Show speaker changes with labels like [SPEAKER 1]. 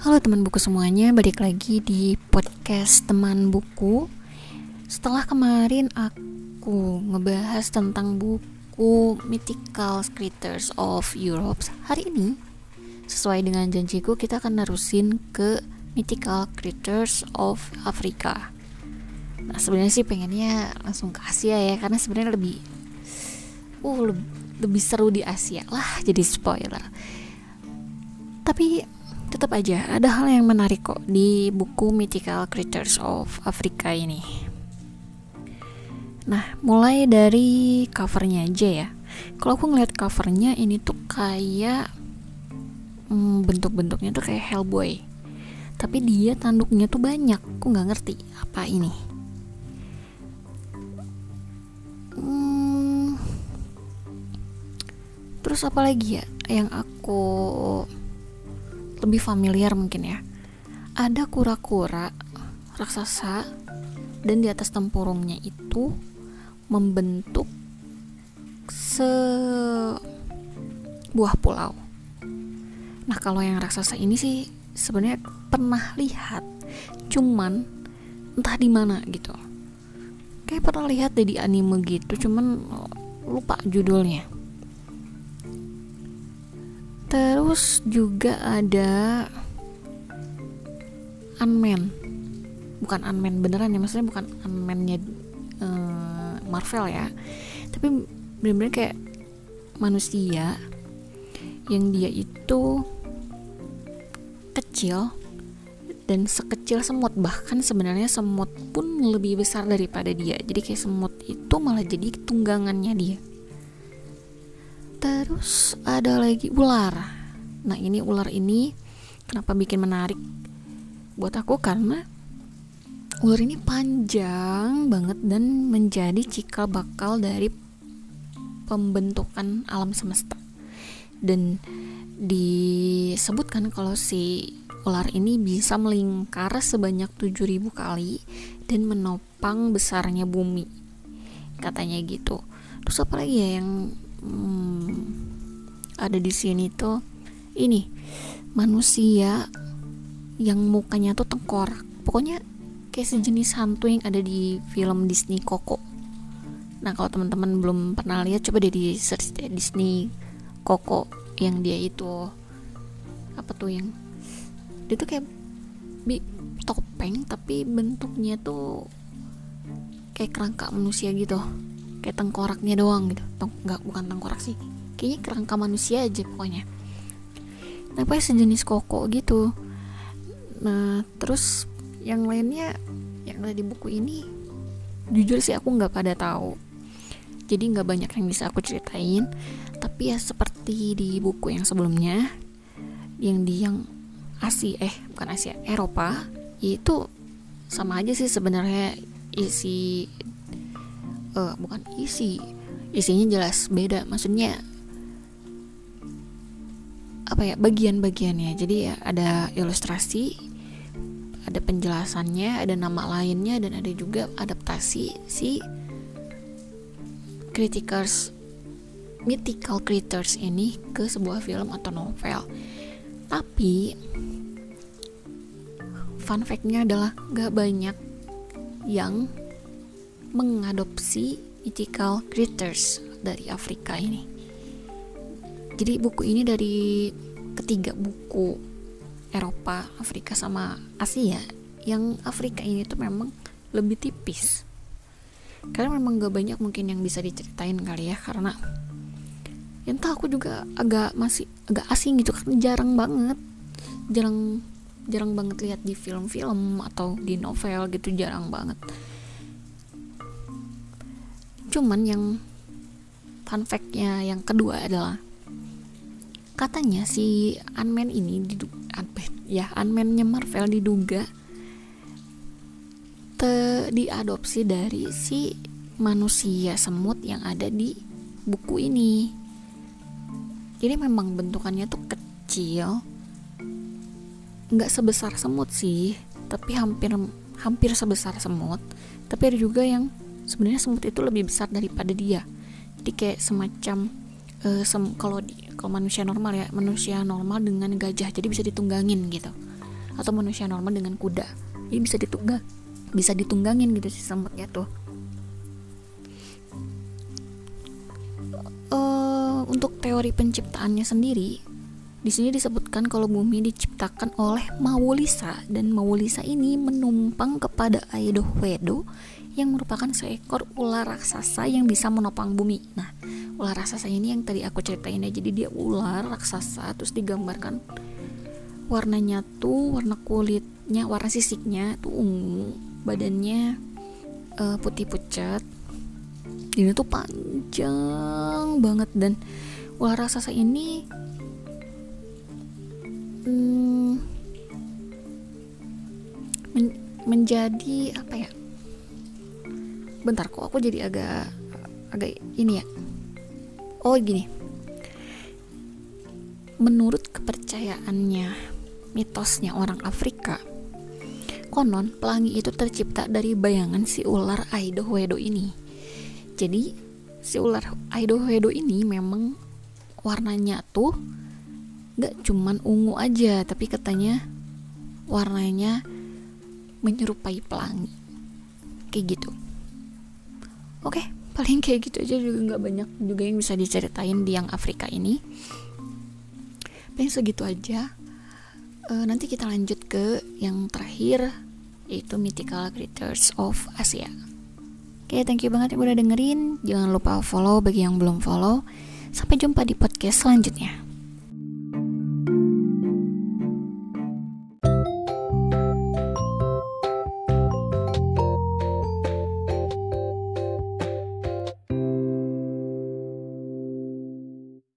[SPEAKER 1] Halo teman buku semuanya, balik lagi di podcast teman buku. Setelah kemarin aku ngebahas tentang buku Mythical Creatures of Europe, hari ini sesuai dengan janjiku kita akan nerusin ke Mythical Creatures of Africa. Nah sebenarnya sih pengennya langsung ke Asia ya, karena sebenarnya lebih, uh lebih, seru di Asia lah, jadi spoiler. Tapi tetap aja ada hal yang menarik kok di buku Mythical Creatures of Africa ini. Nah, mulai dari covernya aja ya. Kalau aku ngeliat covernya ini tuh kayak hmm, bentuk-bentuknya tuh kayak Hellboy. Tapi dia tanduknya tuh banyak. Aku nggak ngerti apa ini. Hmm, terus apa lagi ya yang aku lebih familiar mungkin ya. Ada kura-kura raksasa dan di atas tempurungnya itu membentuk sebuah pulau. Nah kalau yang raksasa ini sih sebenarnya pernah lihat cuman entah di mana gitu. Kayak pernah lihat deh di anime gitu cuman lupa judulnya Terus juga ada Unman. Bukan Unman beneran ya, maksudnya bukan Unman-nya uh, Marvel ya. Tapi bener-bener kayak manusia yang dia itu kecil dan sekecil semut bahkan sebenarnya semut pun lebih besar daripada dia jadi kayak semut itu malah jadi tunggangannya dia Terus ada lagi ular. Nah, ini ular ini kenapa bikin menarik buat aku karena ular ini panjang banget dan menjadi cikal bakal dari pembentukan alam semesta. Dan disebutkan kalau si ular ini bisa melingkar sebanyak 7000 kali dan menopang besarnya bumi. Katanya gitu. Terus apa lagi ya yang hmm, ada di sini tuh ini manusia yang mukanya tuh tengkorak. Pokoknya kayak sejenis hantu yang ada di film Disney Coco. Nah kalau teman-teman belum pernah lihat coba deh di search deh Disney Coco yang dia itu. Apa tuh yang dia tuh kayak bi topeng tapi bentuknya tuh kayak kerangka manusia gitu kayak tengkoraknya doang gitu. Teng nggak bukan tengkorak sih. Kayaknya kerangka manusia aja pokoknya. Nah pokoknya sejenis koko gitu. Nah terus yang lainnya yang ada di buku ini jujur sih aku nggak pada tahu. Jadi nggak banyak yang bisa aku ceritain. Tapi ya seperti di buku yang sebelumnya yang di yang Asia eh bukan Asia Eropa itu sama aja sih sebenarnya isi uh, bukan isi. Isinya jelas beda maksudnya apa ya bagian-bagiannya. Jadi ya ada ilustrasi ada penjelasannya ada nama lainnya dan ada juga adaptasi si criticals mythical creatures ini ke sebuah film atau novel. Tapi fun factnya adalah gak banyak yang mengadopsi mythical creatures dari Afrika ini. Jadi buku ini dari ketiga buku Eropa, Afrika sama Asia. Yang Afrika ini tuh memang lebih tipis. Karena memang gak banyak mungkin yang bisa diceritain kali ya karena yang tahu aku juga agak masih agak asing gitu kan jarang banget jarang jarang banget lihat di film-film atau di novel gitu jarang banget Cuman yang fun fact-nya yang kedua adalah katanya si Ant-Man ini diduga ya Ant-Man-nya Marvel diduga te, diadopsi dari si manusia semut yang ada di buku ini. Jadi memang bentukannya tuh kecil, nggak sebesar semut sih, tapi hampir hampir sebesar semut. Tapi ada juga yang sebenarnya semut itu lebih besar daripada dia. Jadi kayak semacam uh, sem kalau kalau manusia normal ya manusia normal dengan gajah jadi bisa ditunggangin gitu. Atau manusia normal dengan kuda jadi bisa ditunggang bisa ditunggangin gitu si semutnya tuh. Uh, untuk teori penciptaannya sendiri di sini disebutkan kalau bumi diciptakan oleh Maulisa dan Maulisa ini menumpang kepada Aido Wedo yang merupakan seekor ular raksasa yang bisa menopang bumi. Nah, ular raksasa ini yang tadi aku ceritain ya, jadi dia ular raksasa terus digambarkan warnanya tuh warna kulitnya, warna sisiknya tuh ungu, badannya uh, putih pucat. Ini tuh panjang banget dan ular raksasa ini hmm, men menjadi apa ya bentar kok aku jadi agak agak ini ya? Oh gini. Menurut kepercayaannya mitosnya orang Afrika konon pelangi itu tercipta dari bayangan si ular Aido Wedo ini. Jadi si ular Aido Wedo ini memang warnanya tuh gak cuman ungu aja tapi katanya warnanya menyerupai pelangi. Kayak gitu oke paling kayak gitu aja juga nggak banyak juga yang bisa diceritain di yang Afrika ini. Paling segitu aja. E, nanti kita lanjut ke yang terakhir yaitu mythical creatures of Asia. Oke thank you banget yang udah dengerin. Jangan lupa follow bagi yang belum follow. Sampai jumpa di podcast selanjutnya